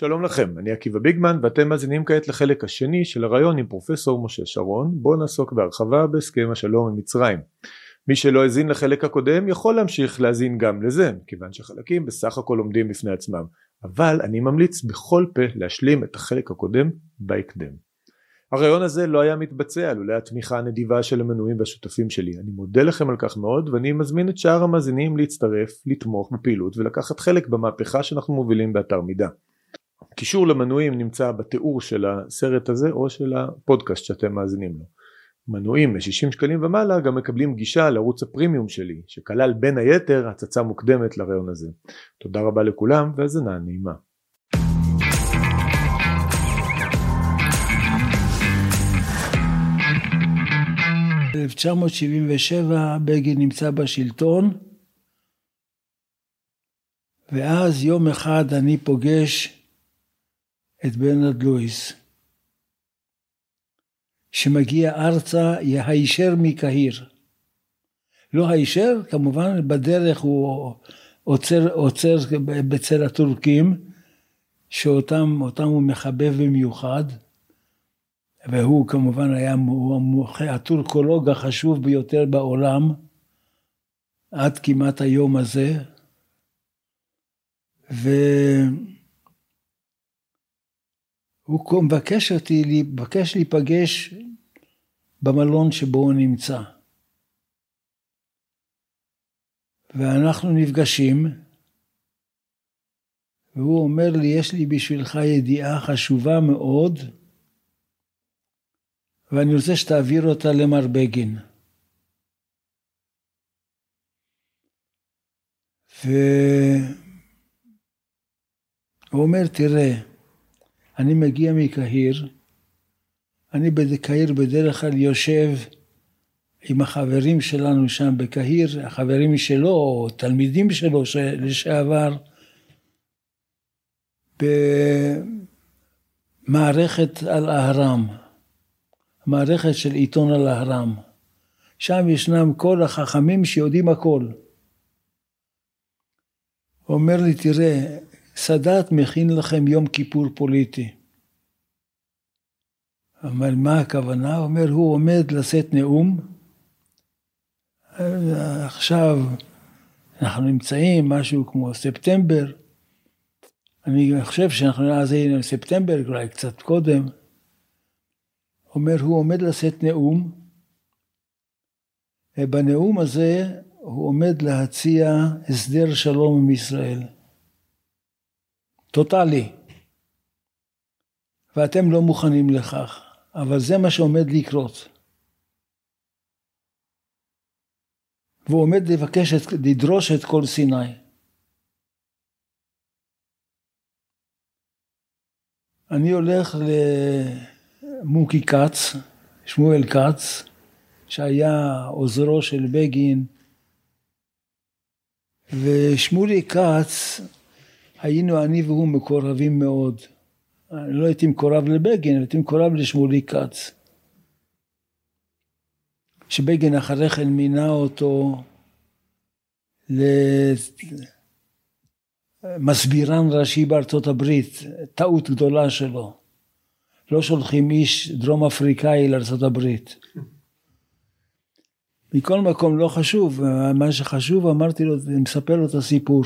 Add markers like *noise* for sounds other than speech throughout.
שלום לכם, אני עקיבא ביגמן ואתם מאזינים כעת לחלק השני של הרעיון עם פרופסור משה שרון, בו נעסוק בהרחבה בהסכם השלום עם מצרים. מי שלא האזין לחלק הקודם יכול להמשיך להאזין גם לזה, כיוון שחלקים בסך הכל עומדים בפני עצמם, אבל אני ממליץ בכל פה להשלים את החלק הקודם בהקדם. הרעיון הזה לא היה מתבצע לולא התמיכה הנדיבה של המנויים והשותפים שלי. אני מודה לכם על כך מאוד ואני מזמין את שאר המאזינים להצטרף, לתמוך בפעילות ולקחת חלק במהפכה שאנחנו מובילים באתר מידע. קישור למנויים נמצא בתיאור של הסרט הזה או של הפודקאסט שאתם מאזינים לו. מנויים מ-60 שקלים ומעלה גם מקבלים גישה לערוץ הפרימיום שלי שכלל בין היתר הצצה מוקדמת לרעיון הזה. תודה רבה לכולם והאזנה נעימה. 1977 בגין נמצא בשלטון, ואז יום אחד אני פוגש את ברנרד לואיס, שמגיע ארצה הישר מקהיר. לא הישר, כמובן בדרך הוא עוצר, עוצר בצל הטורקים, שאותם הוא מחבב במיוחד. והוא כמובן היה הטורקולוג החשוב ביותר בעולם עד כמעט היום הזה. והוא מבקש אותי, מבקש להיפגש במלון שבו הוא נמצא. ואנחנו נפגשים, והוא אומר לי, יש לי בשבילך ידיעה חשובה מאוד, ואני רוצה שתעביר אותה למר בגין. והוא אומר, תראה, אני מגיע מקהיר, אני בקהיר בדרך כלל יושב עם החברים שלנו שם בקהיר, החברים שלו, או תלמידים שלו לשעבר, במערכת על אהרם. מערכת של עיתון על ההרם. שם ישנם כל החכמים שיודעים הכל. אומר לי, תראה, סאדאת מכין לכם יום כיפור פוליטי. אבל מה הכוונה? הוא אומר, הוא עומד לשאת נאום. עכשיו אנחנו נמצאים משהו כמו ספטמבר. אני חושב שאנחנו אז היינו ספטמבר, אולי קצת קודם. אומר, הוא עומד לשאת נאום, ובנאום הזה הוא עומד להציע הסדר שלום עם ישראל. טוטאלי. ואתם לא מוכנים לכך, אבל זה מה שעומד לקרות. והוא עומד לבקש, את, לדרוש את כל סיני. אני הולך ל... מוקי כץ, שמואל כץ, שהיה עוזרו של בגין, ושמולי כץ, היינו אני והוא מקורבים מאוד. אני לא הייתי מקורב לבגין, הייתי מקורב לשמולי כץ. שבגין אחרי כן מינה אותו למסבירן ראשי בארצות הברית, טעות גדולה שלו. לא שולחים איש דרום אפריקאי לארצות הברית. מכל מקום לא חשוב, מה שחשוב אמרתי לו, אני מספר לו את הסיפור.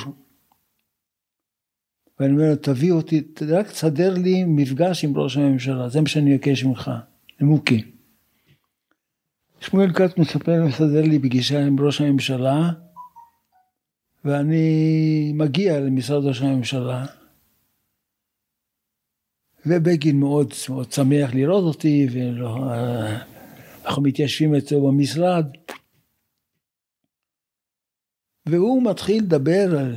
ואני אומר לו, תביא אותי, רק תסדר לי מפגש עם ראש הממשלה, זה מה שאני מבקש ממך, למוקי. שמואל כץ מספר, מסדר לי פגישה עם ראש הממשלה, ואני מגיע למשרד ראש הממשלה. ובגין מאוד, מאוד שמח לראות אותי, ואנחנו מתיישבים אצלו במשרד. והוא מתחיל לדבר על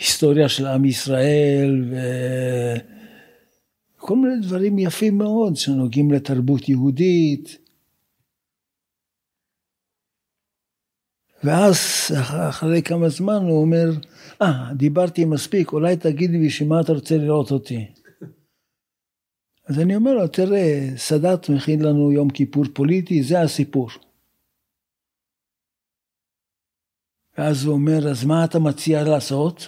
היסטוריה של עם ישראל וכל מיני דברים יפים מאוד שנוגעים לתרבות יהודית. ואז אחרי כמה זמן הוא אומר, אה, ah, דיברתי מספיק, אולי תגיד לי בשביל מה אתה רוצה לראות אותי. *laughs* אז אני אומר לו, תראה, סאדאת מכין לנו יום כיפור פוליטי, זה הסיפור. ואז הוא אומר, אז מה אתה מציע לעשות?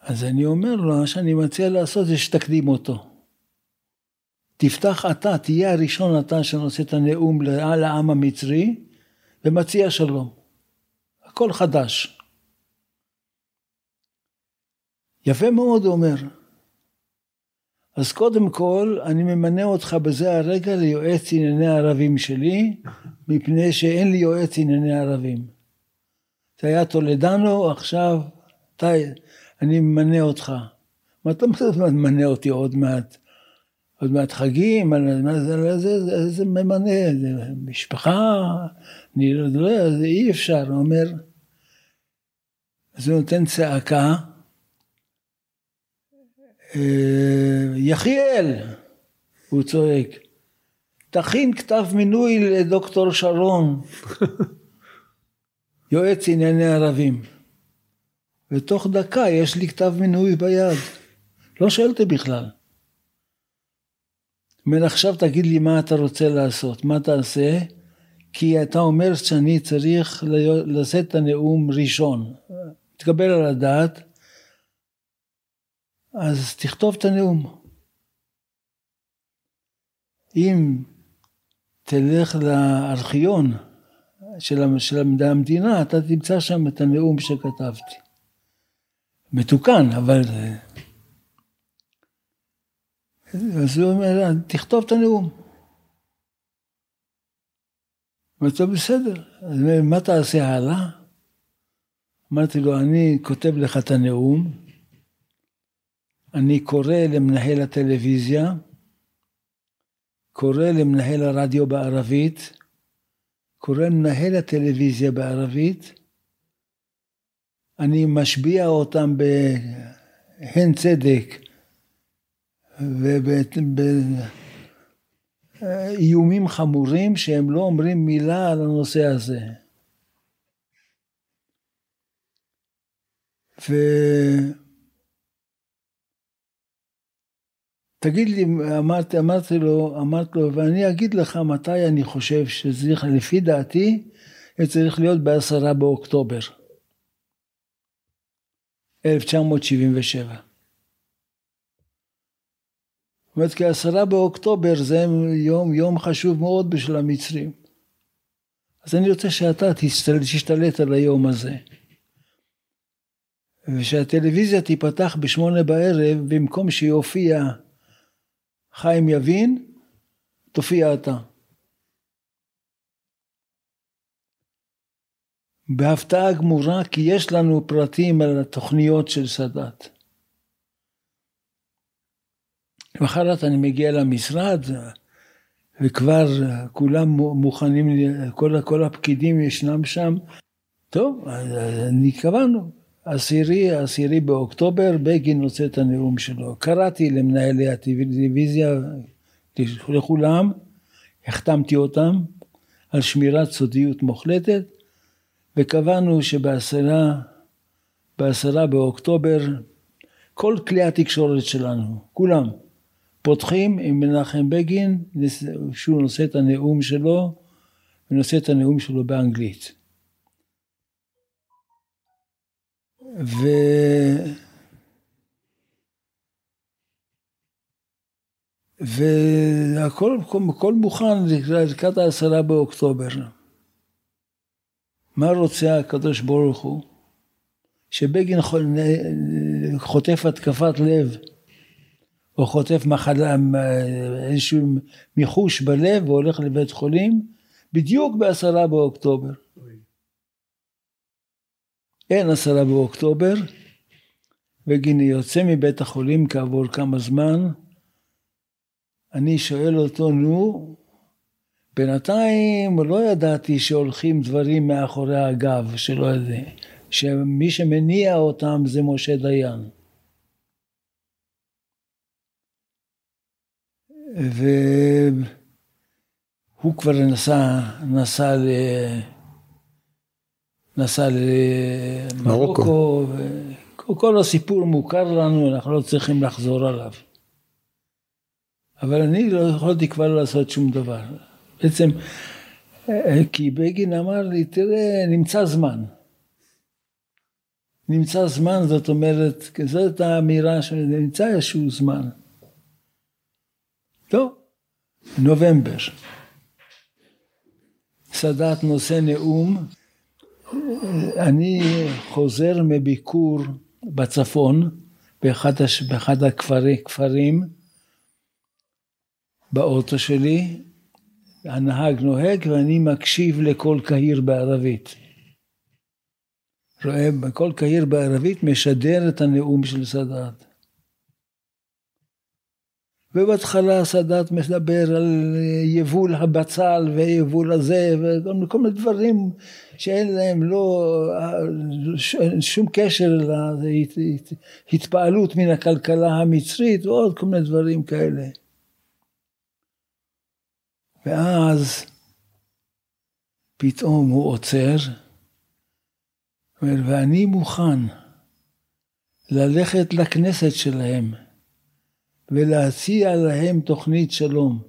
אז אני אומר לו, מה שאני מציע לעשות זה שתקדים אותו. תפתח אתה, תהיה הראשון אתה שנושא את הנאום לעם המצרי, ומציע שלום. הכל חדש. יפה מאוד, הוא אומר. אז קודם כל, אני ממנה אותך בזה הרגע ליועץ ענייני ערבים שלי, מפני שאין לי יועץ ענייני ערבים. זה היה טולדנו, עכשיו אתה, אני ממנה אותך. מה אתה ממנה אותי עוד מעט? עוד מעט חגים, מה זה, זה, זה, זה ממנה, זה משפחה, אני לא יודע, זה אי אפשר, הוא אומר. אז הוא נותן צעקה, אה, יחיאל, הוא צועק, תכין כתב מינוי לדוקטור שרון, *laughs* יועץ ענייני ערבים. ותוך דקה יש לי כתב מינוי ביד. לא שאלתי בכלל. אומר עכשיו תגיד לי מה אתה רוצה לעשות, מה תעשה? כי אתה אומר שאני צריך לשאת את הנאום ראשון. תקבל על הדעת, אז תכתוב את הנאום. אם תלך לארכיון של המדינה, אתה תמצא שם את הנאום שכתבתי. מתוקן, אבל... אז הוא אומר, תכתוב את הנאום. אמרתי לו, בסדר, אז מה תעשה הלאה? אמרתי לו, אני כותב לך את הנאום, אני קורא למנהל הטלוויזיה, קורא למנהל הרדיו בערבית, קורא למנהל הטלוויזיה בערבית, אני משביע אותם בהן צדק ובאיומים חמורים שהם לא אומרים מילה על הנושא הזה. ו... תגיד לי, אמרתי, אמרתי לו, אמרתי לו, ואני אגיד לך מתי אני חושב שצריך, לפי דעתי, זה צריך להיות בעשרה באוקטובר, 1977. זאת אומרת, כי עשרה באוקטובר זה יום, יום חשוב מאוד בשביל המצרים. אז אני רוצה שאתה תשתלט על היום הזה. ושהטלוויזיה תיפתח בשמונה בערב, במקום שיופיע חיים יבין, תופיע אתה. בהפתעה גמורה, כי יש לנו פרטים על התוכניות של סאדאת. למחרת אני מגיע למשרד, וכבר כולם מוכנים, כל, כל הפקידים ישנם שם. טוב, אז אני קבענו, עשירי, עשירי באוקטובר, בגין עושה את הנאום שלו. קראתי למנהלי הטלוויזיה, לכולם, החתמתי אותם על שמירת סודיות מוחלטת, וקבענו שבעשרה, בעשרה באוקטובר, כל כלי התקשורת שלנו, כולם, פותחים עם מנחם בגין, שהוא נושא את הנאום שלו, ונושא את הנאום שלו באנגלית. ו... והכל הכל מוכן לקראת העשרה באוקטובר. מה רוצה הקדוש ברוך הוא? שבגין חוטף התקפת לב, או חוטף מחלה, איזשהו מיחוש בלב והולך לבית חולים, בדיוק בעשרה באוקטובר. אין עשרה באוקטובר, וגיני יוצא מבית החולים כעבור כמה זמן, אני שואל אותו, נו, בינתיים לא ידעתי שהולכים דברים מאחורי הגב, שלא יודע, שמי שמניע אותם זה משה דיין. והוא כבר נסע, נסע ל... נסע למרוקו, כל הסיפור מוכר לנו, אנחנו לא צריכים לחזור עליו. אבל אני לא יכולתי כבר לעשות שום דבר. בעצם, כי בגין אמר לי, תראה, נמצא זמן. נמצא זמן, זאת אומרת, זאת האמירה שנמצא איזשהו זמן. טוב, נובמבר. סאדאת נושא נאום. אני חוזר מביקור בצפון, באחד, הש... באחד הכפרים, באוטו שלי, הנהג נוהג ואני מקשיב לכל קהיר בערבית. רואה, כל קהיר בערבית משדר את הנאום של סאדאת. ובהתחלה סאדאת מדבר על יבול הבצל ויבול הזה וכל מיני דברים שאין להם לא שום קשר להתפעלות מן הכלכלה המצרית ועוד כל מיני דברים כאלה. ואז פתאום הוא עוצר ואני מוכן ללכת לכנסת שלהם ולהציע להם תוכנית שלום.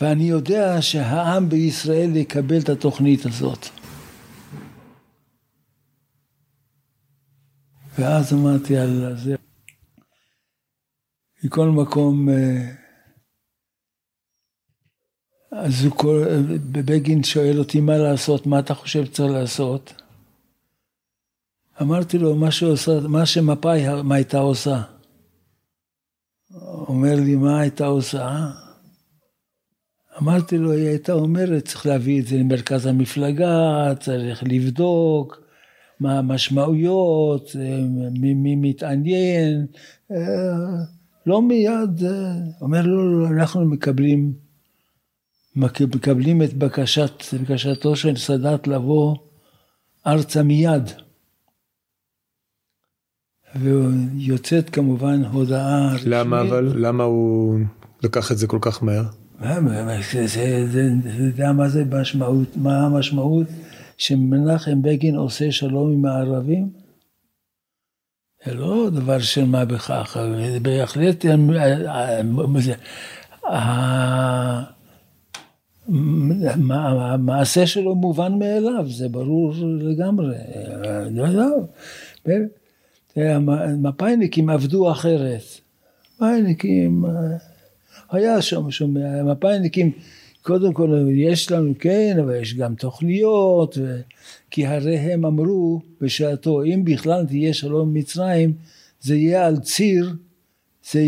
ואני יודע שהעם בישראל יקבל את התוכנית הזאת. ואז אמרתי על זה. מכל מקום, אה, אז הוא כל, בגין שואל אותי מה לעשות, מה אתה חושב שצריך לעשות? אמרתי לו, מה, שעושה, מה שמפא"י, מה הייתה עושה? אומר לי, מה הייתה עושה? אמרתי לו, היא הייתה אומרת, צריך להביא את זה למרכז המפלגה, צריך לבדוק מה המשמעויות, מי, מי מתעניין, לא מיד, אומר לו, לא, לא, אנחנו מקבלים, מקבלים את בקשת, בקשתו של סאדאת לבוא ארצה מיד. ויוצאת כמובן הודעה רשמית. למה אבל? למה הוא לקח את זה כל כך מהר? אתה יודע מה זה משמעות, מה המשמעות שמנחם בגין עושה שלום עם הערבים? זה לא דבר של מה בכך, בהחלט, המעשה שלו מובן מאליו, זה ברור לגמרי. לא יודע. המפא"יניקים עבדו אחרת. מפא"יניקים, אה, היה שם, המפא"יניקים, קודם כל יש לנו כן, אבל יש גם תוכניות, ו... כי הרי הם אמרו בשעתו, אם בכלל תהיה שלום מצרים, זה יהיה על ציר, זה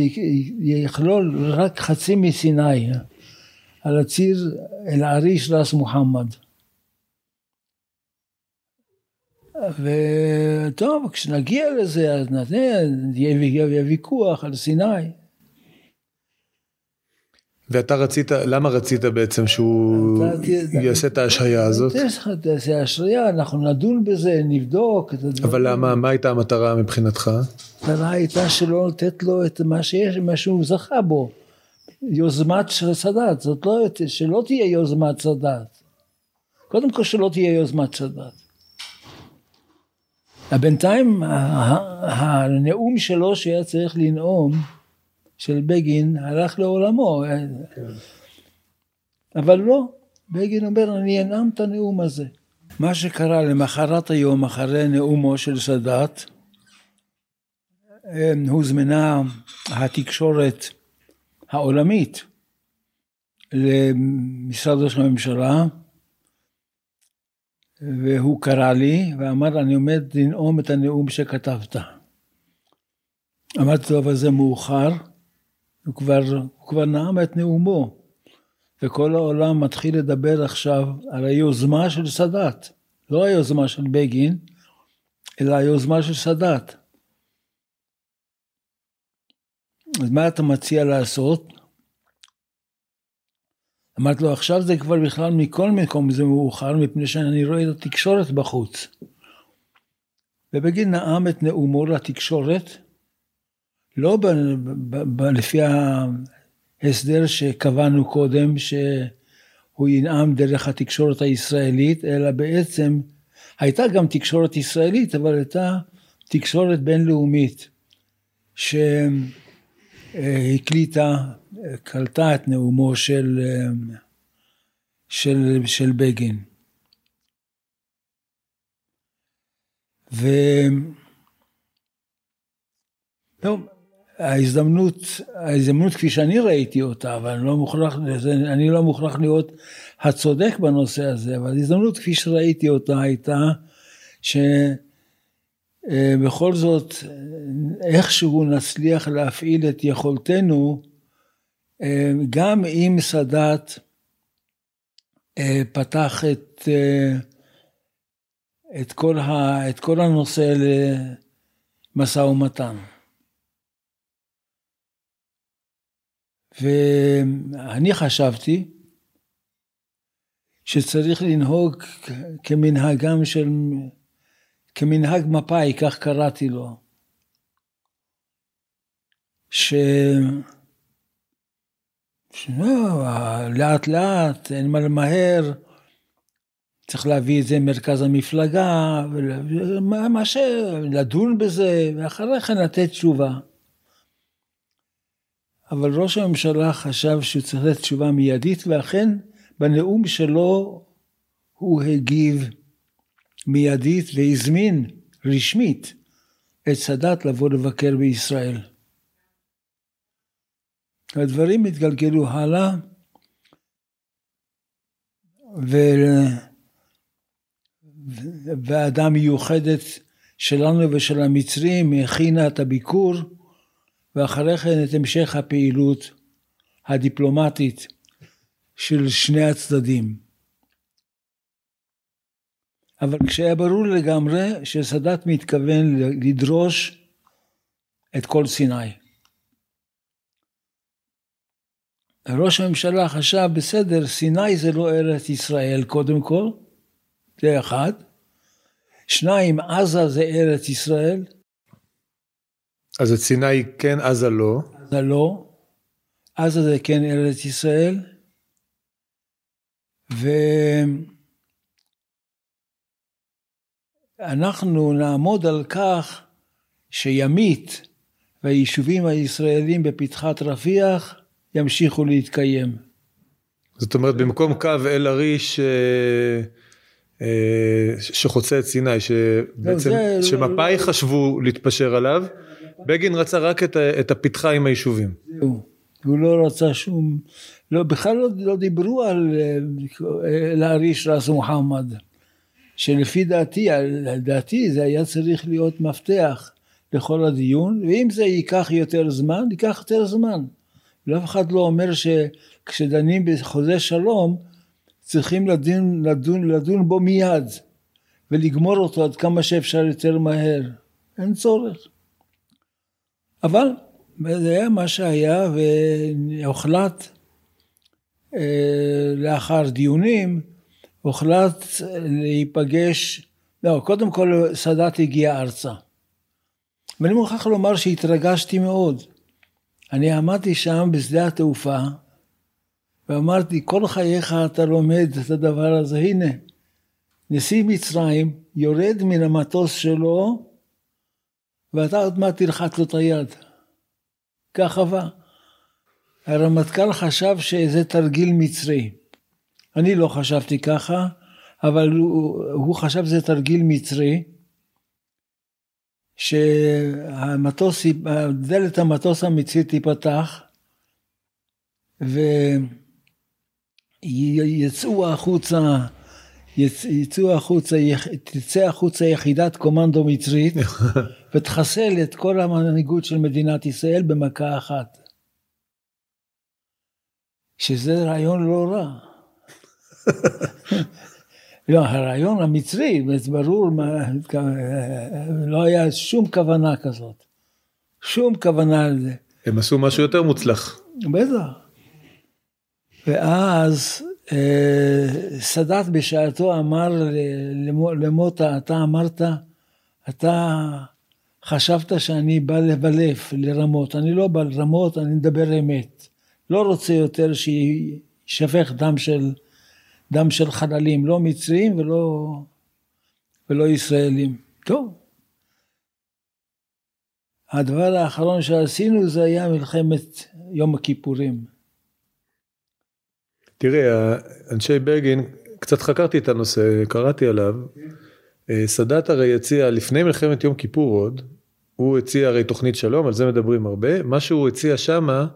יכלול רק חצי מסיני, על הציר אל-עריש ראס מוחמד. וטוב, כשנגיע לזה, אז יהיה ויכוח על סיני. ואתה רצית, למה רצית בעצם שהוא יעשה את ההשעיה הזאת? תעשה השעיה, אנחנו נדון בזה, נבדוק. אבל למה, מה הייתה המטרה מבחינתך? המטרה הייתה שלא לתת לו את מה שיש, מה שהוא זכה בו. יוזמת סאדאת, זאת לא, שלא תהיה יוזמת סאדאת. קודם כל שלא תהיה יוזמת סאדאת. בינתיים הנאום שלו שהיה צריך לנאום, של בגין, הלך לעולמו. כן. אבל לא, בגין אומר, אני אנאם את הנאום הזה. מה שקרה למחרת היום, אחרי נאומו של סאדאת, הוזמנה התקשורת העולמית למשרד ראש הממשלה, והוא קרא לי ואמר, אני עומד לנאום את הנאום שכתבת. אמרתי לו, אבל זה מאוחר, הוא כבר, הוא כבר נאם את נאומו, וכל העולם מתחיל לדבר עכשיו על היוזמה של סאדאת, לא היוזמה של בגין, אלא היוזמה של סאדאת. אז מה אתה מציע לעשות? אמרתי לו, עכשיו זה כבר בכלל מכל מקום זה מאוחר, מפני שאני רואה את התקשורת בחוץ. ובגין נאם את נאומו לתקשורת, לא ב, ב, ב, לפי ההסדר שקבענו קודם, שהוא ינאם דרך התקשורת הישראלית, אלא בעצם הייתה גם תקשורת ישראלית, אבל הייתה תקשורת בינלאומית, שהקליטה, קלטה את נאומו של, של, של בגין. ו... טוב, ההזדמנות, ההזדמנות כפי שאני ראיתי אותה, אבל אני לא מוכרח, אני לא מוכרח להיות הצודק בנושא הזה, אבל ההזדמנות כפי שראיתי אותה הייתה שבכל זאת איכשהו נצליח להפעיל את יכולתנו גם אם סאדאת פתח את, את, כל, ה, את כל הנושא למשא ומתן. ואני חשבתי שצריך לנהוג כמנהגם של, כמנהג מפא"י, כך קראתי לו. ש... שלא, לאט לאט, אין מה למהר, צריך להביא את זה מרכז המפלגה, מה ש... לדון בזה, ואחרי כן לתת תשובה. אבל ראש הממשלה חשב שהוא צריך לתת תשובה מיידית, ואכן בנאום שלו הוא הגיב מיידית והזמין רשמית את סאדאת לבוא לבקר בישראל. הדברים התגלגלו הלאה, ו... ועדה מיוחדת שלנו ושל המצרים הכינה את הביקור ואחרי כן את המשך הפעילות הדיפלומטית של שני הצדדים. אבל כשהיה ברור לגמרי שסאדאת מתכוון לדרוש את כל סיני. ראש הממשלה חשב, בסדר, סיני זה לא ארץ ישראל קודם כל, זה אחד. שניים, עזה זה ארץ ישראל. אז את סיני כן, עזה לא. עזה לא. עזה זה כן ארץ ישראל. ואנחנו נעמוד על כך שימית והיישובים הישראלים בפתחת רפיח ימשיכו להתקיים. זאת אומרת, במקום קו אל-עריש אה, אה, שחוצה את סיני, שבעצם, לא, שמפא"י לא, חשבו להתפשר עליו, בגין רצה רק את, את הפתחה עם היישובים. הוא לא רצה שום, לא, בכלל לא, לא דיברו על אל-עריש ראס מוחמד, שלפי דעתי, לדעתי זה היה צריך להיות מפתח לכל הדיון, ואם זה ייקח יותר זמן, ייקח יותר זמן. ואף אחד לא אומר שכשדנים בחוזה שלום, צריכים לדון, לדון, לדון בו מיד, ולגמור אותו עד כמה שאפשר יותר מהר. אין צורך. אבל זה היה מה שהיה, והוחלט אה, לאחר דיונים, הוחלט להיפגש, לא, קודם כל סאדאת הגיע ארצה. ואני מוכרח לומר שהתרגשתי מאוד. אני עמדתי שם בשדה התעופה, ואמרתי, כל חייך אתה לומד את הדבר הזה, הנה, נשיא מצרים יורד מן המטוס שלו, ואתה עוד מעט תלחץ לו את היד. ככה בא. הרמטכ"ל חשב שזה תרגיל מצרי. אני לא חשבתי ככה, אבל הוא, הוא חשב שזה תרגיל מצרי. שהמטוס, דלת המטוס המצרי תיפתח ויצאו החוצה, יצאו החוצה, תצא החוצה יחידת קומנדו מצרית *laughs* ותחסל את כל המנהיגות של מדינת ישראל במכה אחת. שזה רעיון לא רע. *laughs* לא, הרעיון המצרי, ברור, לא היה שום כוונה כזאת. שום כוונה לזה. הם עשו משהו יותר מוצלח. בטח. ואז אה, סאדאת בשעתו אמר למוטה, אתה אמרת, אתה חשבת שאני בא לבלף, לרמות. אני לא בא לרמות, אני מדבר אמת. לא רוצה יותר שישפך דם של... דם של חללים, לא מצרים ולא, ולא ישראלים. טוב. הדבר האחרון שעשינו זה היה מלחמת יום הכיפורים. תראה, אנשי בגין, קצת חקרתי את הנושא, קראתי עליו. אה, סאדאת הרי הציע לפני מלחמת יום כיפור עוד, הוא הציע הרי תוכנית שלום, על זה מדברים הרבה, מה שהוא הציע שמה,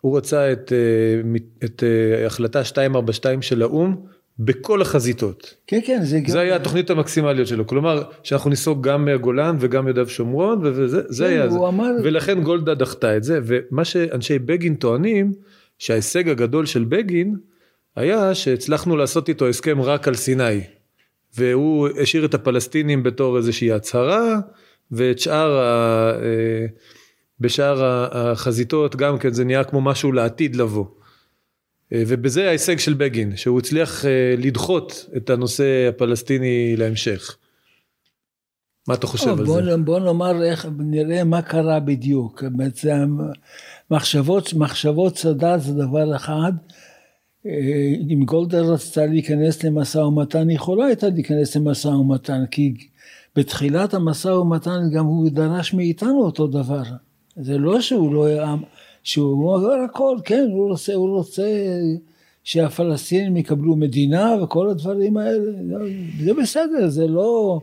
הוא רצה את, אה, את אה, החלטה 242 של האו"ם בכל החזיתות. כן, כן, זה גם... זה היה התוכנית המקסימליות שלו, כלומר שאנחנו ניסוג גם מהגולן וגם יהודה ושומרון, וזה זה כן, היה זה. אמר... ולכן גולדה דחתה את זה, ומה שאנשי בגין טוענים, שההישג הגדול של בגין, היה שהצלחנו לעשות איתו הסכם רק על סיני. והוא השאיר את הפלסטינים בתור איזושהי הצהרה, ואת שאר, ה, אה, בשאר החזיתות גם כן זה נהיה כמו משהו לעתיד לבוא. אה, ובזה ההישג של בגין, שהוא הצליח אה, לדחות את הנושא הפלסטיני להמשך. מה אתה חושב על בוא, זה? בוא נאמר איך, נראה מה קרה בדיוק. מחשבות, מחשבות סאדאת זה דבר אחד, אם גולדה רצתה להיכנס למשא ומתן, היא יכולה הייתה להיכנס למשא ומתן, כי בתחילת המשא ומתן גם הוא דרש מאיתנו אותו דבר. זה לא שהוא לא היה, שהוא אומר הכל, כן, הוא רוצה, הוא רוצה שהפלסטינים יקבלו מדינה וכל הדברים האלה, זה בסדר, זה לא,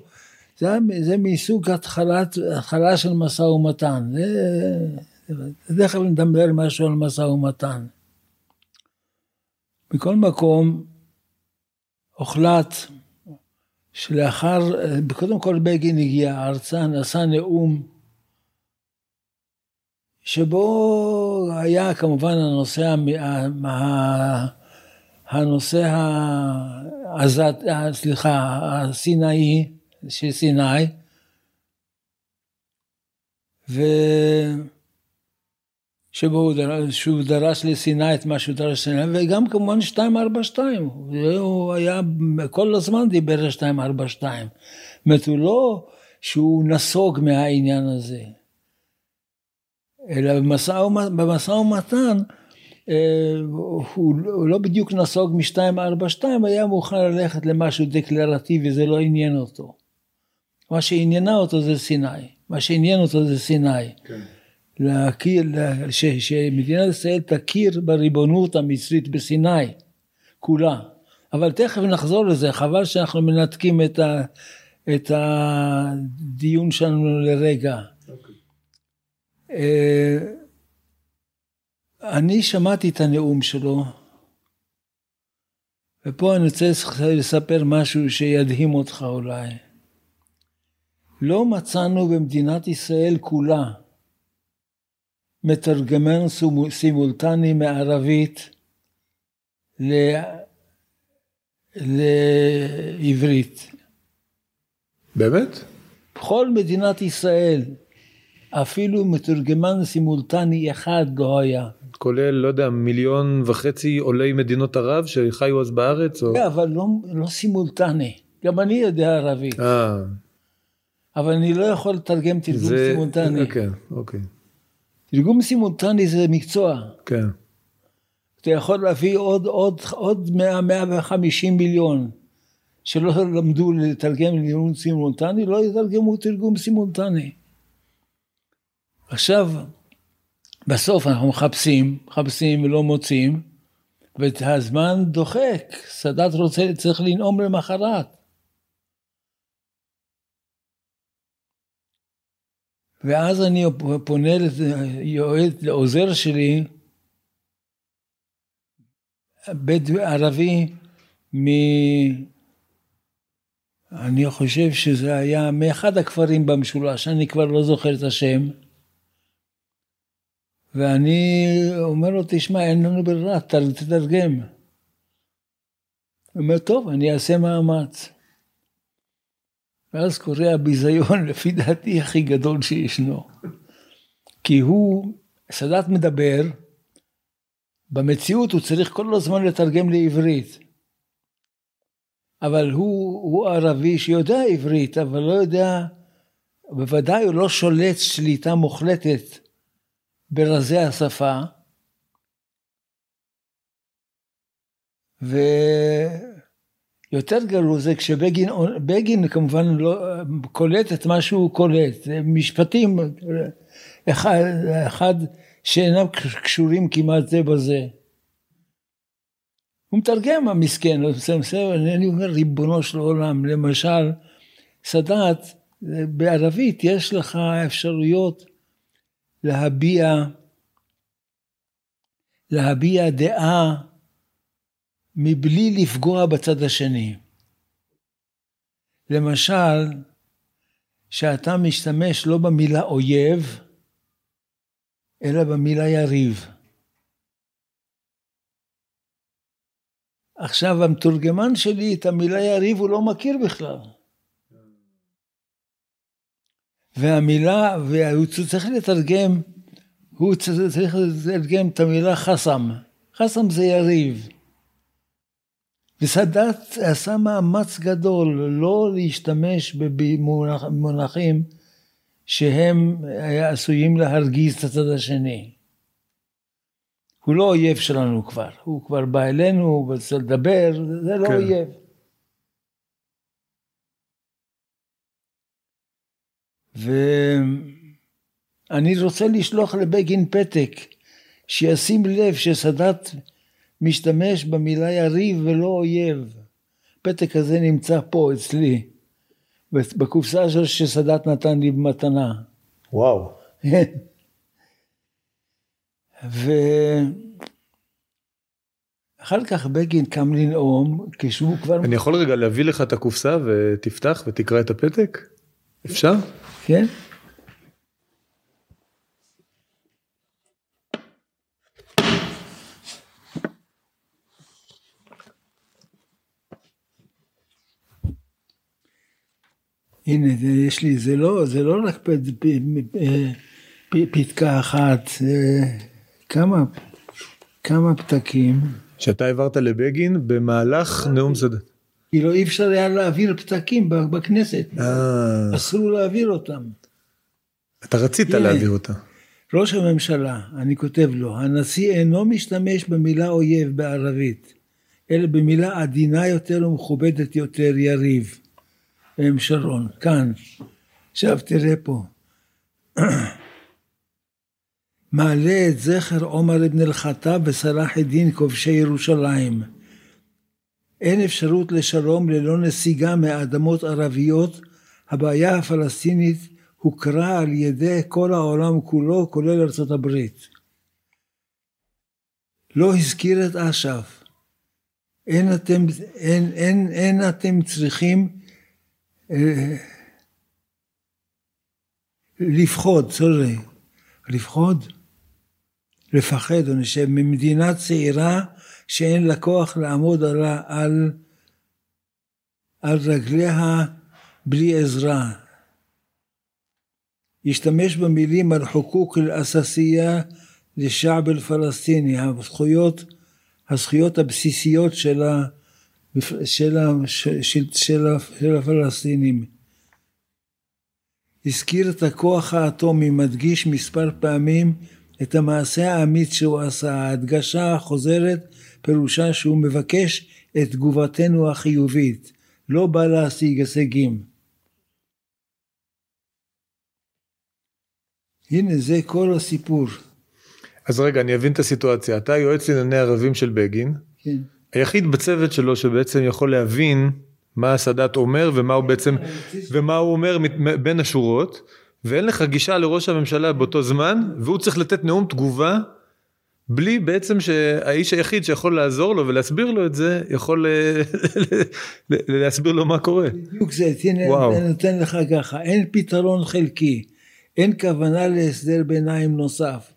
זה, זה מסוג התחלת, התחלה של משא ומתן, זה, בדרך כלל נדבר משהו על משא ומתן. מכל מקום, הוחלט שלאחר, קודם כל בגין הגיע ארצה, נשא נאום שבו היה כמובן הנושא, הנושא, העזת, סליחה, הסינאי, של סיני, ו... שבו הוא דרש, שהוא דרש לסיני את מה שהוא דרש לסיני, וגם כמובן 242, הוא היה, כל הזמן דיבר על 242. זאת אומרת, הוא לא שהוא נסוג מהעניין הזה, אלא במשא ומתן, אה, הוא לא בדיוק נסוג מ-242, היה מוכן ללכת למשהו דקלרטיבי, זה לא עניין אותו. מה שעניינה אותו זה סיני, מה שעניין אותו זה סיני. כן. להכיר, ש, שמדינת ישראל תכיר בריבונות המצרית בסיני, כולה. אבל תכף נחזור לזה, חבל שאנחנו מנתקים את, ה, את הדיון שלנו לרגע. Okay. אוקיי. אה, אני שמעתי את הנאום שלו, ופה אני רוצה לספר משהו שידהים אותך אולי. לא מצאנו במדינת ישראל כולה מתרגמן סימולטני מערבית ל... לעברית. באמת? בכל מדינת ישראל, אפילו מתורגמן סימולטני אחד לא היה. כולל, לא יודע, מיליון וחצי עולי מדינות ערב שחיו אז בארץ? או... כן, אבל לא, לא סימולטני. גם אני יודע ערבית. אה. אבל אני לא יכול לתרגם תרגום זה... סימולטני. אוקיי, אוקיי. תרגום סימולטני זה מקצוע. כן. אתה יכול להביא עוד, עוד, עוד 100, 150 מיליון שלא למדו לתרגם תרגום סימולטני, לא יתרגמו תרגום סימולטני. עכשיו, בסוף אנחנו מחפשים, מחפשים ולא מוצאים, והזמן דוחק, סאדאת רוצה, צריך לנאום למחרת. ואז אני פונה ליועד, לעוזר שלי, בית ערבי, מ... אני חושב שזה היה מאחד הכפרים במשולש, אני כבר לא זוכר את השם. ואני אומר לו, תשמע, אין לנו ברירה, תתרגם. הוא אומר, טוב, אני אעשה מאמץ. ואז קורה הביזיון, *laughs* לפי דעתי, הכי גדול שישנו. כי הוא, סאדאת מדבר, במציאות הוא צריך כל הזמן לתרגם לעברית. אבל הוא, הוא ערבי שיודע עברית, אבל לא יודע, בוודאי הוא לא שולט שליטה מוחלטת ברזי השפה. ו... יותר גרוע זה כשבגין, בגין כמובן לא קולט את מה שהוא קולט, משפטים אחד, אחד שאינם קשורים כמעט זה בזה. הוא מתרגם המסכן, אני אומר ריבונו של עולם, למשל, סאדאת, בערבית יש לך אפשרויות להביע, להביע דעה מבלי לפגוע בצד השני. למשל, שאתה משתמש לא במילה אויב, אלא במילה יריב. עכשיו המתורגמן שלי את המילה יריב הוא לא מכיר בכלל. והמילה, והוא צריך לתרגם, הוא צריך לתרגם את המילה חסם. חסם זה יריב. וסאדאת עשה מאמץ גדול לא להשתמש במונחים שהם עשויים להרגיז את הצד השני. הוא לא אויב שלנו כבר, הוא כבר בא אלינו, הוא רוצה לדבר, זה לא כן. אויב. ואני רוצה לשלוח לבגין פתק, שישים לב שסאדאת משתמש במילה יריב ולא אויב. הפתק הזה נמצא פה אצלי, בקופסה של שסאדאת נתן לי במתנה. וואו. ואחר כך בגין קם לנאום כשהוא כבר... אני יכול רגע להביא לך את הקופסה ותפתח ותקרא את הפתק? אפשר? כן. הנה, זה, יש לי, זה לא, זה לא רק פ, פ, פ, פתקה אחת, זה כמה, כמה פתקים. שאתה העברת לבגין במהלך נאום סדת. כאילו אי אפשר היה להעביר פתקים בכנסת, אה. אסור להעביר אותם. אתה רצית להעביר אותה. ראש הממשלה, אני כותב לו, הנשיא אינו משתמש במילה אויב בערבית, אלא במילה עדינה יותר ומכובדת יותר, יריב. עם שרון, כאן. עכשיו תראה פה. מעלה את זכר עומר אבן אל-חטאב וסלאח א-דין כובשי ירושלים. אין אפשרות לשלום ללא נסיגה מאדמות ערביות. הבעיה הפלסטינית הוכרה על ידי כל העולם כולו, כולל ארצות הברית. לא הזכיר את אש"ף. אין אתם, אין, אין, אין אתם צריכים לפחוד, סורי, לפחוד? לפחד, אני חושב, ממדינה צעירה שאין לה כוח לעמוד על, על, על רגליה בלי עזרה. השתמש במילים על חוקוק אל-אססייה לשעב אל-פלסטיני, הזכויות, הזכויות הבסיסיות של, ה, של, של, של, של הפלסטינים. הזכיר את הכוח האטומי, מדגיש מספר פעמים את המעשה האמיץ שהוא עשה. ההדגשה החוזרת פירושה שהוא מבקש את תגובתנו החיובית, לא בא להשיג הישגים. הנה זה כל הסיפור. אז רגע, אני אבין את הסיטואציה. אתה יועץ לענייני ערבים של בגין. כן. היחיד בצוות שלו שבעצם יכול להבין מה הסאדאת אומר ומה הוא בעצם, ומה הוא אומר בין השורות, ואין לך גישה לראש הממשלה באותו זמן, והוא צריך לתת נאום תגובה, בלי בעצם שהאיש היחיד שיכול לעזור לו ולהסביר לו את זה, יכול *laughs* להסביר לו מה קורה. בדיוק זה, תראה, אני נותן לך ככה, אין פתרון חלקי, אין כוונה להסדר ביניים נוסף.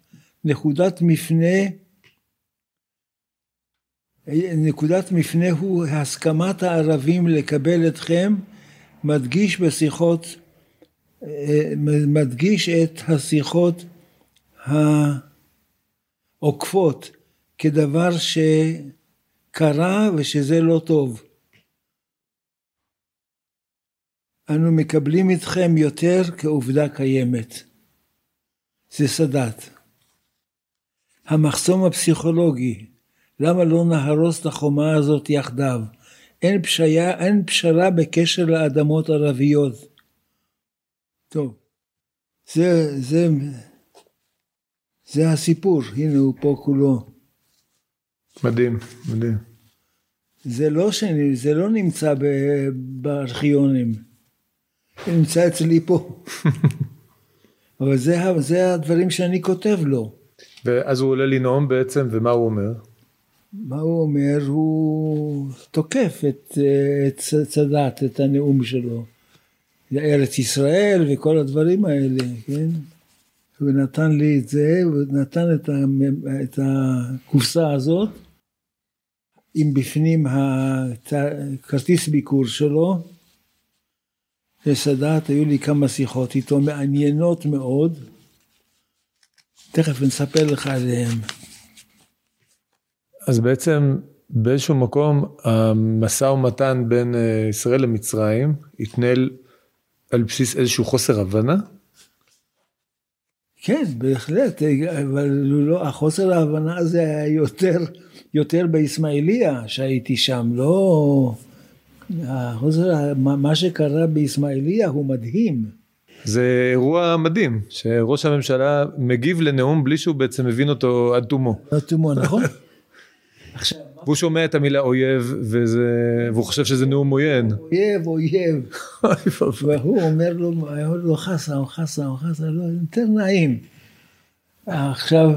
נקודת מפנה נקודת מפנה הוא הסכמת הערבים לקבל אתכם, מדגיש בשיחות, מדגיש את השיחות העוקפות כדבר שקרה ושזה לא טוב. אנו מקבלים אתכם יותר כעובדה קיימת. זה סאדאת. המחסום הפסיכולוגי, למה לא נהרוס את החומה הזאת יחדיו? אין פשיה, אין פשרה בקשר לאדמות ערביות. טוב, זה, זה, זה הסיפור, הנה הוא פה כולו. מדהים, מדהים. זה לא, שאני, זה לא נמצא בארכיונים. נמצא אצלי פה. *laughs* אבל זה, זה הדברים שאני כותב לו. ואז הוא עולה לנאום בעצם, ומה הוא אומר? מה הוא אומר? הוא תוקף את, את צדת, את הנאום שלו. ארץ ישראל וכל הדברים האלה, כן? הוא נתן לי את זה, הוא נתן את, ה, את הקופסה הזאת, עם בפנים הכרטיס ביקור שלו. לסאדאת היו לי כמה שיחות איתו מעניינות מאוד, תכף נספר לך עליהן. אז בעצם באיזשהו מקום המשא ומתן בין אה, ישראל למצרים התנהל על בסיס איזשהו חוסר הבנה? כן, בהחלט, אבל לא, החוסר ההבנה הזה היה יותר, יותר באיסמעיליה שהייתי שם, לא... החוסר, מה שקרה באיסמעיליה הוא מדהים. זה אירוע מדהים, שראש הממשלה מגיב לנאום בלי שהוא בעצם מבין אותו עד תומו. עד תומו, נכון. *laughs* עכשיו, והוא שומע את המילה אויב, וזה, והוא חושב שזה נאום עוין. אויב, אויב. *laughs* והוא אומר לו, אומר לו חסה, חסה, חסה, לא, יותר נעים. עכשיו,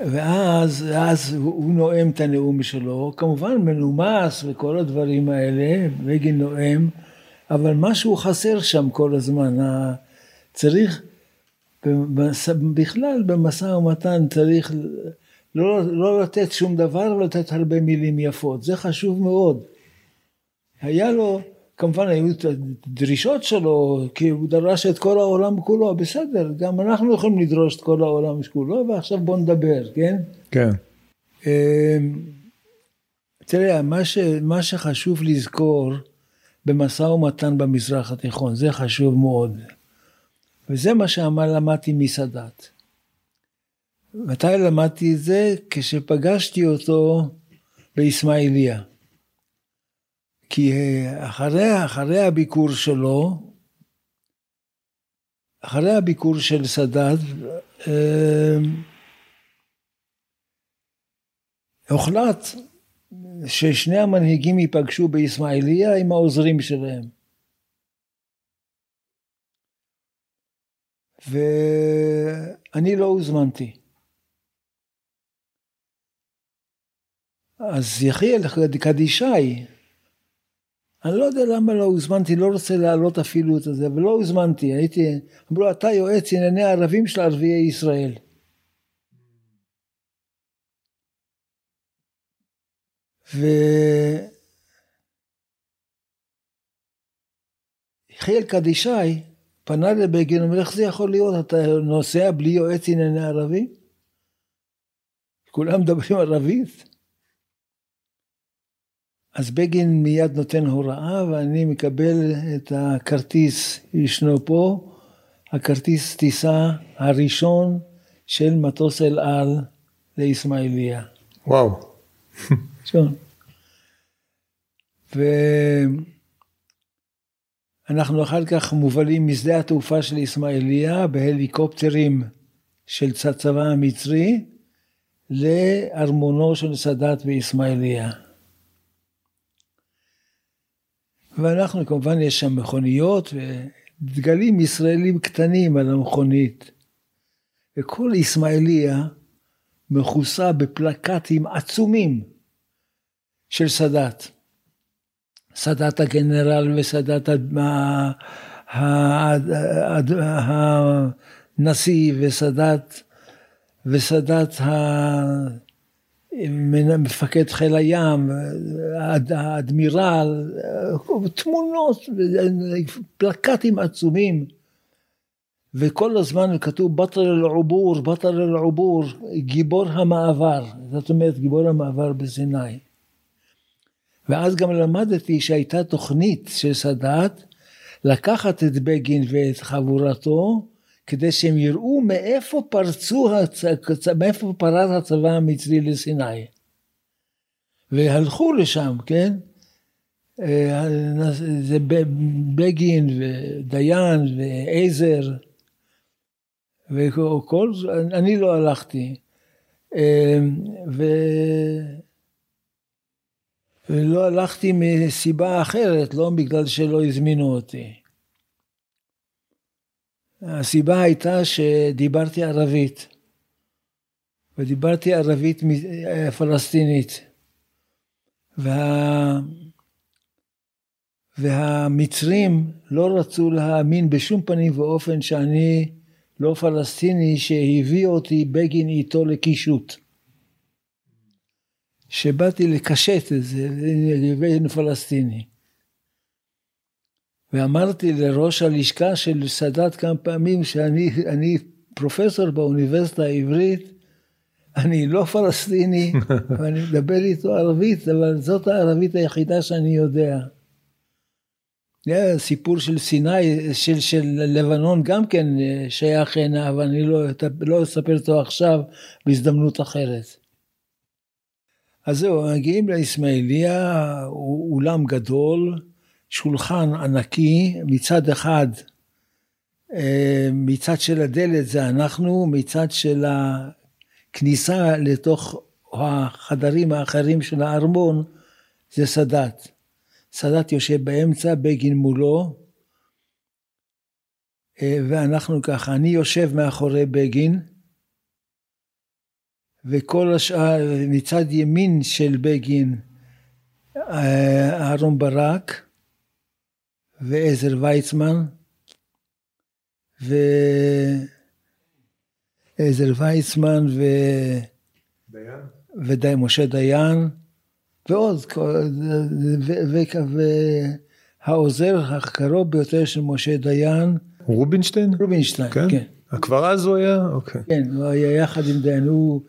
ואז אז הוא נואם את הנאום שלו, כמובן מנומס וכל הדברים האלה, בגין נואם, אבל משהו חסר שם כל הזמן. צריך, בכלל במשא ומתן צריך לא, לא לתת שום דבר ולתת הרבה מילים יפות, זה חשוב מאוד. היה לו, כמובן היו את הדרישות שלו, כי הוא דרש את כל העולם כולו, בסדר, גם אנחנו יכולים לדרוש את כל העולם כולו, ועכשיו בוא נדבר, כן? כן. אמ, תראה, מה, ש, מה שחשוב לזכור במשא ומתן במזרח התיכון, זה חשוב מאוד. וזה מה שלמדתי מסאדאת. מתי למדתי את זה? כשפגשתי אותו באיסמעיליה. כי אחרי, אחרי הביקור שלו, אחרי הביקור של סאדאת, אה, הוחלט ששני המנהיגים ייפגשו באיסמעיליה עם העוזרים שלהם. ואני לא הוזמנתי. אז יחיאל קדישאי, אני לא יודע למה לא הוזמנתי, לא רוצה להעלות אפילו את זה, ולא הוזמנתי, הייתי, אמרו אתה יועץ ענייני ערבים של ערביי ישראל. ו... יחיאל קדישאי פנה לבגין, אומר איך זה יכול להיות, אתה נוסע בלי יועץ ענייני ערבים? כולם מדברים ערבית? אז בגין מיד נותן הוראה ואני מקבל את הכרטיס, ישנו פה, הכרטיס טיסה הראשון של מטוס אל על לאיסמעיליה. וואו. ראשון. ואנחנו אחר כך מובלים משדה התעופה של איסמעיליה בהליקופטרים של צבא המצרי לארמונו של סאדאת באיסמעיליה. ואנחנו כמובן יש שם מכוניות ודגלים ישראלים קטנים על המכונית. וכל ישמעאליה מכוסה בפלקטים עצומים של סאדאת. סאדאת הגנרל וסאדאת הנשיא וסאדאת וסאדאת מפקד חיל הים, האדמירל, תמונות, פלקטים עצומים. וכל הזמן כתוב בטר אל-עבור, בטר אל-עבור, גיבור המעבר, זאת אומרת גיבור המעבר בסיני. ואז גם למדתי שהייתה תוכנית של סאדאת לקחת את בגין ואת חבורתו כדי שהם יראו מאיפה פרצו, מאיפה פרץ הצבא המצרי לסיני. והלכו לשם, כן? אה, זה בגין ודיין ועזר וכל, אני לא הלכתי. אה, ו... ולא הלכתי מסיבה אחרת, לא בגלל שלא הזמינו אותי. הסיבה הייתה שדיברתי ערבית, ודיברתי ערבית פלסטינית, וה... והמצרים לא רצו להאמין בשום פנים ואופן שאני לא פלסטיני שהביא אותי בגין איתו לקישוט. שבאתי לקשט את זה לבין פלסטיני. ואמרתי לראש הלשכה של סאדאת כמה פעמים שאני פרופסור באוניברסיטה העברית, אני לא פלסטיני, *laughs* ואני מדבר איתו ערבית, אבל זאת הערבית היחידה שאני יודע. סיפור של סיני, של, של לבנון גם כן שייך הנה, אבל אני לא, לא אספר אותו עכשיו בהזדמנות אחרת. אז זהו, מגיעים לאסמאעיליה, אולם גדול, שולחן ענקי, מצד אחד, אה, מצד של הדלת זה אנחנו, מצד של הכניסה לתוך החדרים האחרים של הארמון זה סאדאת. סאדאת יושב באמצע, בגין מולו, אה, ואנחנו ככה, אני יושב מאחורי בגין, וכל השאר, מצד ימין של בגין, אה, אהרון ברק, ועזר ויצמן, ועזר ויצמן ו... דיין. ומשה דיין, ועוד, והעוזר הקרוב ביותר של משה דיין. רובינשטיין? רובינשטיין, כן. כן. כבר אז הוא היה? אוקיי. כן, הוא היה יחד עם דיין, הוא,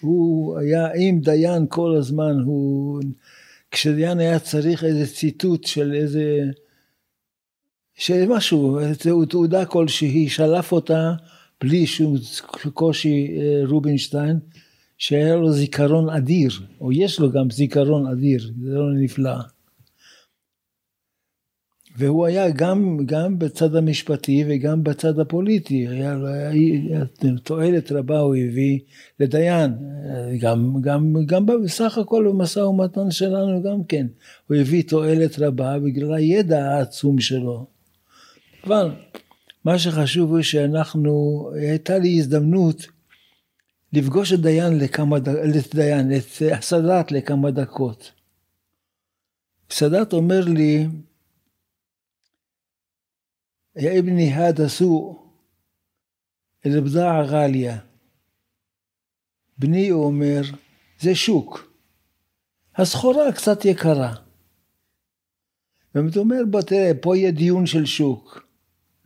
הוא היה עם דיין כל הזמן, הוא, כשדיין היה צריך איזה ציטוט של איזה... שמשהו, תעודה כלשהי, שלף אותה בלי שום קושי אה, רובינשטיין, שהיה לו זיכרון אדיר, או יש לו גם זיכרון אדיר, זה לא נפלא. והוא היה גם, גם בצד המשפטי וגם בצד הפוליטי, היה, היה תועלת רבה הוא הביא לדיין, גם, גם, גם בסך הכל במשא ומתן שלנו גם כן, הוא הביא תועלת רבה בגלל הידע העצום שלו. אבל מה שחשוב הוא שאנחנו, הייתה לי הזדמנות לפגוש את דיין לכמה, את דיין, את סאדאת לכמה דקות. סאדאת אומר לי, יא אבני הדה סו אל-בדעה גליה. בני, הוא אומר, זה שוק. הסחורה קצת יקרה. ואתה אומר, בוא תראה, פה יהיה דיון של שוק.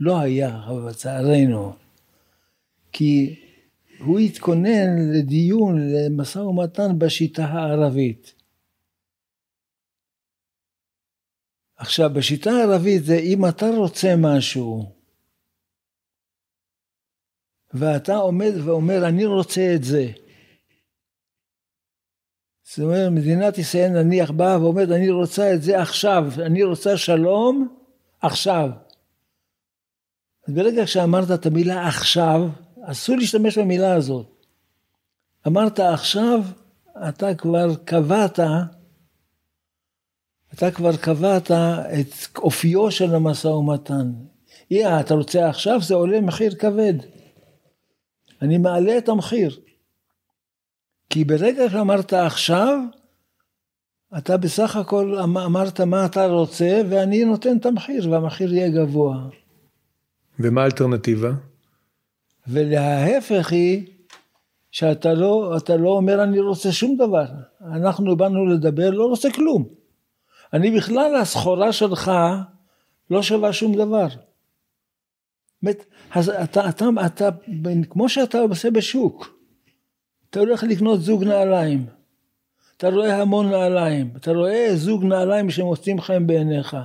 לא היה, אבל לצערנו. כי הוא התכונן לדיון, למשא ומתן בשיטה הערבית. עכשיו, בשיטה הערבית זה אם אתה רוצה משהו, ואתה עומד ואומר, אני רוצה את זה. זאת אומרת, מדינת ישראל נניח באה ואומרת, אני רוצה את זה עכשיו, אני רוצה שלום עכשיו. אז ברגע שאמרת את המילה עכשיו, אסור להשתמש במילה הזאת. אמרת עכשיו, אתה כבר קבעת, אתה כבר קבעת את אופיו של המשא ומתן. יא, אתה רוצה עכשיו, זה עולה מחיר כבד. אני מעלה את המחיר. כי ברגע שאמרת עכשיו, אתה בסך הכל אמ-, אמרת מה אתה רוצה, ואני נותן את המחיר, והמחיר יהיה גבוה. ומה האלטרנטיבה? ולהפך היא שאתה לא, לא אומר אני רוצה שום דבר. אנחנו באנו לדבר, לא רוצה כלום. אני בכלל, הסחורה שלך לא שווה שום דבר. באמת, אז אתה, אתה, אתה, כמו שאתה עושה בשוק, אתה הולך לקנות זוג נעליים. אתה רואה המון נעליים, אתה רואה זוג נעליים שמוצאים חן בעיניך.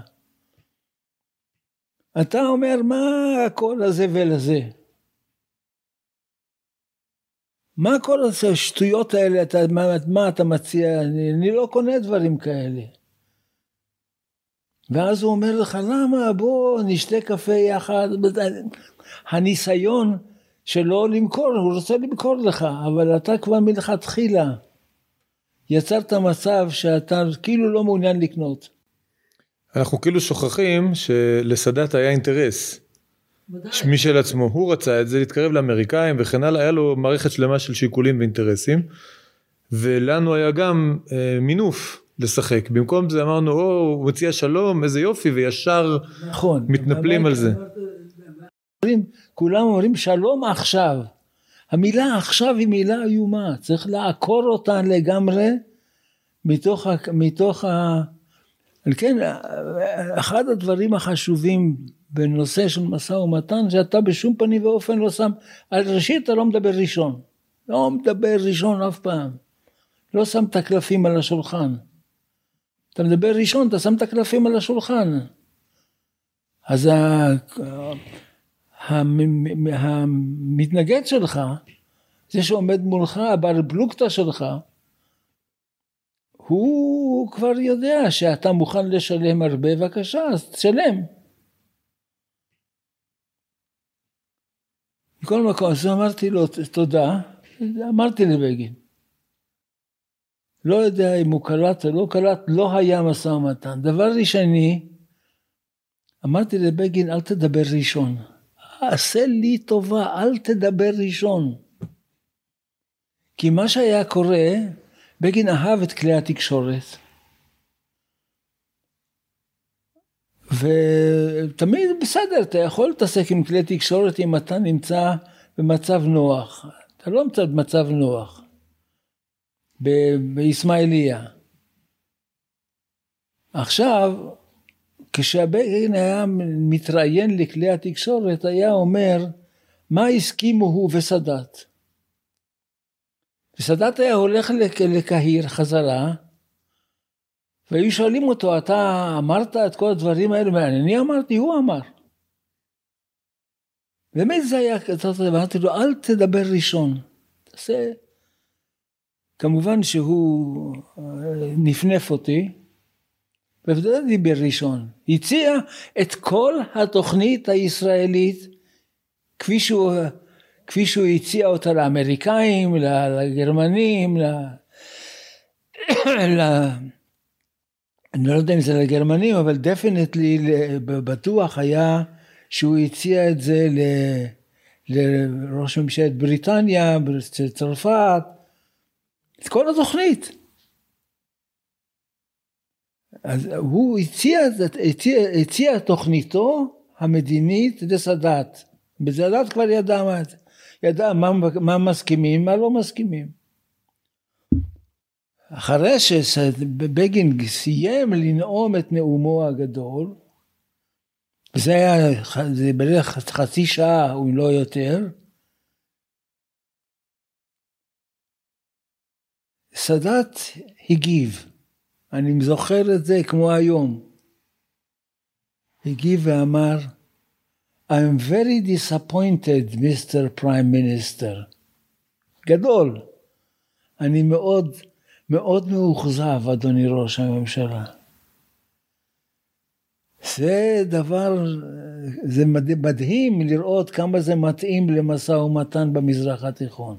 אתה אומר, מה הכל הזה? מה כל השטויות האלה, אתה, מה, מה אתה מציע? אני, אני לא קונה דברים כאלה. ואז הוא אומר לך, למה? בוא נשתה קפה יחד. הניסיון שלא למכור, הוא רוצה למכור לך, אבל אתה כבר מלכתחילה יצרת מצב שאתה כאילו לא מעוניין לקנות. אנחנו כאילו שוכחים שלסאדאת היה אינטרס. משל עצמו, הוא רצה את זה, להתקרב לאמריקאים וכן הלאה, היה לו מערכת שלמה של שיקולים ואינטרסים. ולנו היה גם אה, מינוף לשחק, במקום זה אמרנו, או, הוא מציע שלום, איזה יופי, וישר נכון. מתנפלים על זה. כולם אומרים שלום עכשיו. המילה עכשיו היא מילה איומה, צריך לעקור אותה לגמרי מתוך, מתוך ה... כן, אחד הדברים החשובים בנושא של משא ומתן, שאתה בשום פנים ואופן לא שם, על ראשית אתה לא מדבר ראשון, לא מדבר ראשון אף פעם, לא שם את הקלפים על השולחן. אתה מדבר ראשון, אתה שם את הקלפים על השולחן. אז המתנגד שלך, זה שעומד מולך, הבר פלוגתא שלך, הוא כבר יודע שאתה מוכן לשלם הרבה, בבקשה, אז תשלם. מכל מקום, אז אמרתי לו תודה, אמרתי לבגין. לא יודע אם הוא קלט או לא קלט, לא היה משא ומתן. דבר ראשוני, אמרתי לבגין, אל תדבר ראשון. עשה לי טובה, אל תדבר ראשון. כי מה שהיה קורה, בגין אהב את כלי התקשורת. ותמיד בסדר, אתה יכול להתעסק עם כלי תקשורת אם אתה נמצא במצב נוח. אתה לא נמצא במצב נוח. באיסמעיליה. עכשיו, כשהבגין היה מתראיין לכלי התקשורת, היה אומר, מה הסכימו הוא וסאדאת? וסאדאת היה הולך לקהיר חזרה, והיו שואלים אותו, אתה אמרת את כל הדברים האלה? אני אמרתי, הוא אמר. באמת זה היה, אמרתי לו, אל תדבר ראשון. תעשה... כמובן שהוא אה, נפנף אותי, בוודאי דיבר ראשון. הציע את כל התוכנית הישראלית כפי שהוא, כפי שהוא הציע אותה לאמריקאים, לגרמנים, ל... *coughs* אני לא יודע אם זה לגרמנים, אבל דפנטלי בטוח היה שהוא הציע את זה ל... לראש ממשלת בריטניה, צרפת, את כל התוכנית. אז הוא הציע, הציע, הציע תוכניתו המדינית לסאדאת. בסאדאת כבר ידע מה. ידע מה, מה מסכימים, מה לא מסכימים. אחרי שבגין סיים לנאום את נאומו הגדול, וזה היה זה בערך חצי שעה, אם לא יותר, סאדאת הגיב. אני זוכר את זה כמו היום. הגיב ואמר, I'm very disappointed, Mr. Prime Minister. גדול. אני מאוד מאוד מאוכזב, אדוני ראש הממשלה. זה דבר, זה מדהים לראות כמה זה מתאים למשא ומתן במזרח התיכון.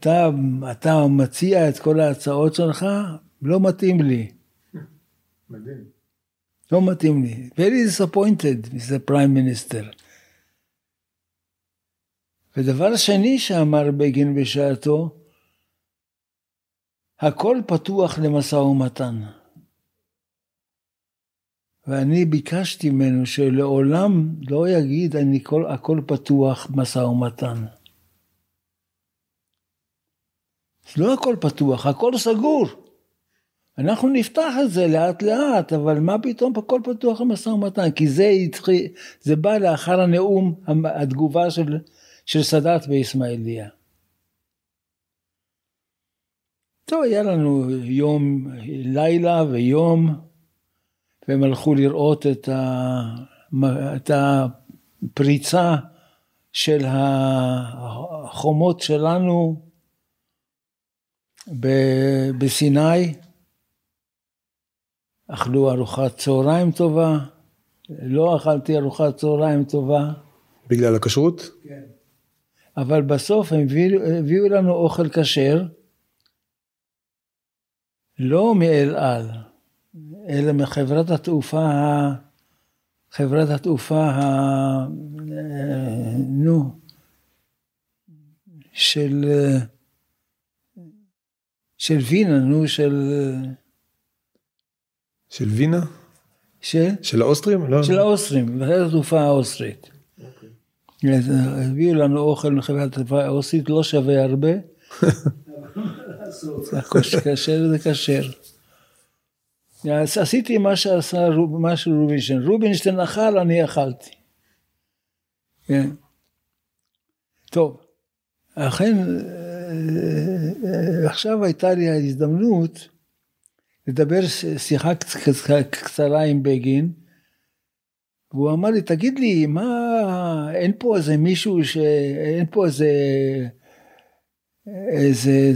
אתה, אתה מציע את כל ההצעות שלך, לא מתאים לי. מדהים. לא מתאים לי. Very disappointed, Mr. Prime Minister. ודבר שני שאמר בגין בשעתו, הכל פתוח למשא ומתן. ואני ביקשתי ממנו שלעולם לא יגיד אני כל, הכל פתוח משא ומתן. לא הכל פתוח, הכל סגור. אנחנו נפתח את זה לאט לאט, אבל מה פתאום הכל פתוח למשא ומתן? כי זה התחיל, זה בא לאחר הנאום, התגובה של, של סאדאת באיסמעיליה. טוב, היה לנו יום, לילה ויום, והם הלכו לראות את, ה, את הפריצה של החומות שלנו בסיני, אכלו ארוחת צהריים טובה, לא אכלתי ארוחת צהריים טובה. בגלל הכשרות? כן. אבל בסוף הם הביאו, הביאו לנו אוכל כשר, לא מאל על, אלא מחברת התעופה, חברת התעופה, ה... נו, של, של וינה, נו, של... של וינה? של? של האוסטרים? לא. של האוסטרים, חברת התעופה האוסטרית. הביאו לנו אוכל מחברת התעופה האוסטרית, לא שווה הרבה. *laughs* כשר זה כשר. עשיתי מה שעשה, מה שרובינשטיין. רובינשטיין אכל, אני אכלתי. כן. טוב, אכן, עכשיו הייתה לי ההזדמנות לדבר שיחה קצרה עם בגין, והוא אמר לי, תגיד לי, מה, אין פה איזה מישהו ש... אין פה איזה... איזה...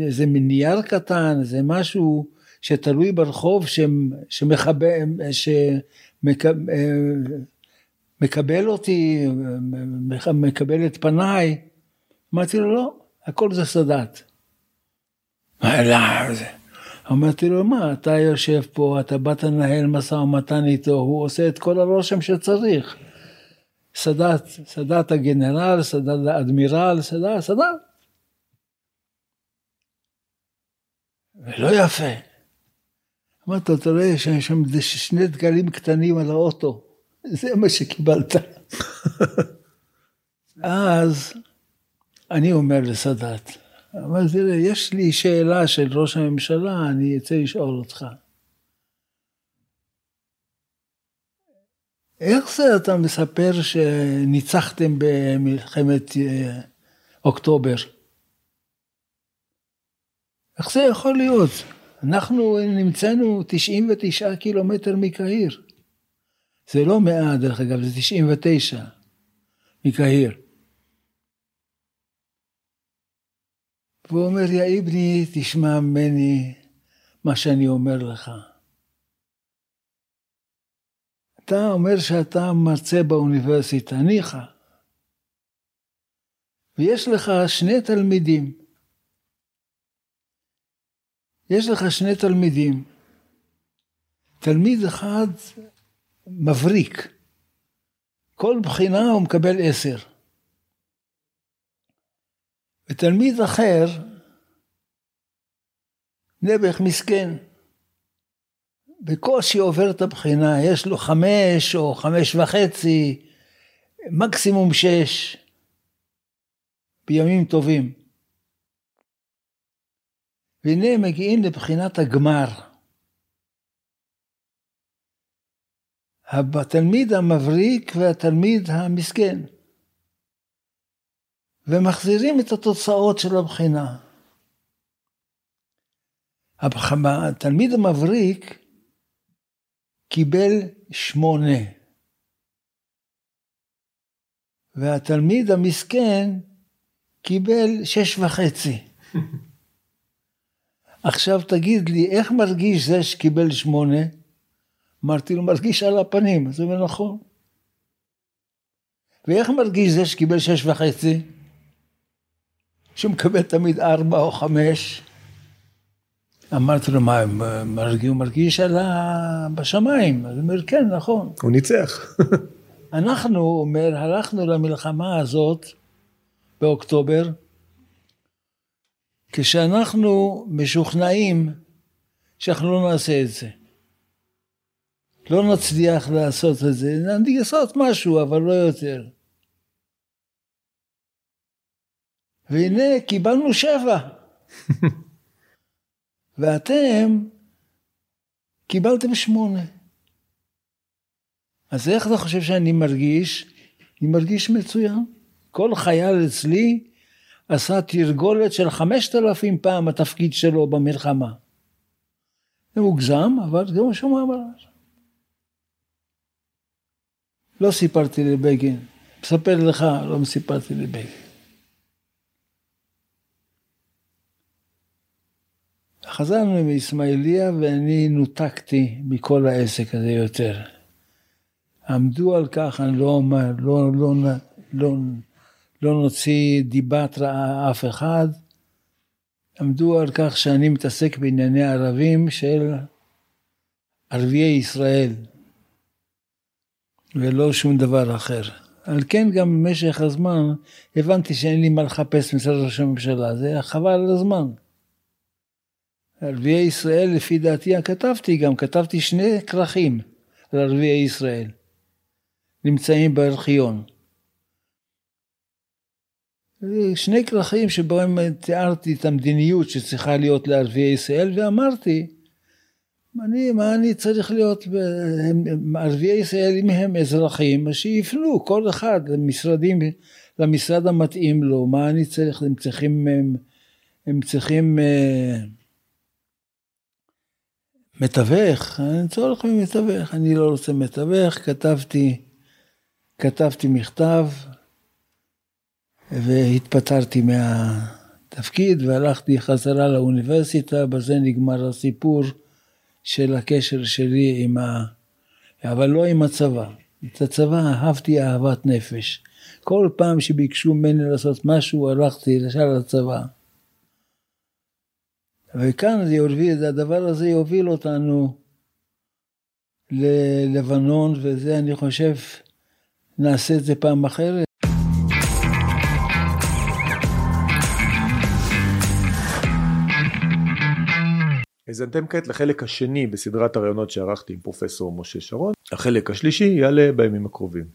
איזה נייר קטן, איזה משהו שתלוי ברחוב שמקבל מקבל אותי, מקבל את פניי. אמרתי לו, לא, הכל זה סאדאת. אמרתי לו, מה, אתה יושב פה, אתה באת לנהל משא ומתן איתו, הוא עושה את כל הרושם שצריך. סאדאת, סאדאת הגנרל, סאדאת האדמירל, סאדאת, סאדאת. ולא יפה. אמרתי לו, אתה רואה, יש שם שני דגלים קטנים על האוטו, זה מה שקיבלת. *laughs* אז אני אומר לסאדאת, אבל תראה, יש לי שאלה של ראש הממשלה, אני אצא לשאול אותך. איך זה אתה מספר שניצחתם במלחמת אה, אוקטובר? איך זה יכול להיות? אנחנו נמצאנו 99 קילומטר מקהיר. זה לא 100 דרך אגב, זה 99 מקהיר. והוא אומר, יא אבני, תשמע ממני מה שאני אומר לך. אתה אומר שאתה מרצה באוניברסיטה, ניחא. ויש לך שני תלמידים. יש לך שני תלמידים. תלמיד אחד מבריק. כל בחינה הוא מקבל עשר. ותלמיד אחר, נעבך מסכן, בקושי עובר את הבחינה, יש לו חמש או חמש וחצי, מקסימום שש, בימים טובים. והנה מגיעים לבחינת הגמר. התלמיד המבריק והתלמיד המסכן. ומחזירים את התוצאות של הבחינה. התלמיד המבריק קיבל שמונה, והתלמיד המסכן קיבל שש וחצי. *laughs* עכשיו תגיד לי, איך מרגיש זה שקיבל שמונה? אמרתי לו, מרגיש על הפנים. אז הוא אומר, נכון. ואיך מרגיש זה שקיבל שש וחצי? שמקבל תמיד ארבע או חמש. אמרתי לו, מה, הוא מרגיש על ה... בשמיים. אז הוא אומר, כן, נכון. הוא ניצח. *laughs* אנחנו, הוא אומר, הלכנו למלחמה הזאת באוקטובר, כשאנחנו משוכנעים שאנחנו לא נעשה את זה. לא נצליח לעשות את זה, לעשות משהו, אבל לא יותר. והנה קיבלנו שבע. *laughs* ואתם קיבלתם שמונה. אז איך אתה חושב שאני מרגיש? אני מרגיש מצוין. כל חייל אצלי עשה תרגולת של חמשת אלפים פעם התפקיד שלו במלחמה. זה מוגזם, אבל זה מה שהוא אמר. לא סיפרתי לבגין. מספר לך, לא סיפרתי לבגין. חזרנו עם אסמאעיליה ואני נותקתי מכל העסק הזה יותר. עמדו על כך, אני לא אומר, לא, לא, לא, לא נוציא דיבת רעה אף אחד, עמדו על כך שאני מתעסק בענייני ערבים של ערביי ישראל, ולא שום דבר אחר. על כן גם במשך הזמן הבנתי שאין לי מה לחפש מצד ראש הממשלה, זה חבל על הזמן. ערביי ישראל, לפי דעתי, כתבתי גם, כתבתי שני כרכים על ערביי ישראל. נמצאים בארכיון. שני כרכים שבהם תיארתי את המדיניות שצריכה להיות לערביי ישראל ואמרתי אני, מה אני צריך להיות, ערביי ישראל אם הם אזרחים שיפנו כל אחד למשרדים, למשרד המתאים לו, מה אני צריך, הם צריכים, הם, הם צריכים אה, מתווך, אין צורך במתווך, אני לא רוצה מתווך, כתבתי, כתבתי מכתב והתפטרתי מהתפקיד והלכתי חזרה לאוניברסיטה, בזה נגמר הסיפור של הקשר שלי עם ה... אבל לא עם הצבא. את הצבא אהבתי אהבת נפש. כל פעם שביקשו ממני לעשות משהו, הלכתי ישר לצבא. וכאן זה יוביל, הדבר הזה יוביל אותנו ללבנון, וזה אני חושב, נעשה את זה פעם אחרת. האזנתם כעת לחלק השני בסדרת הראיונות שערכתי עם פרופסור משה שרון, החלק השלישי יעלה בימים הקרובים.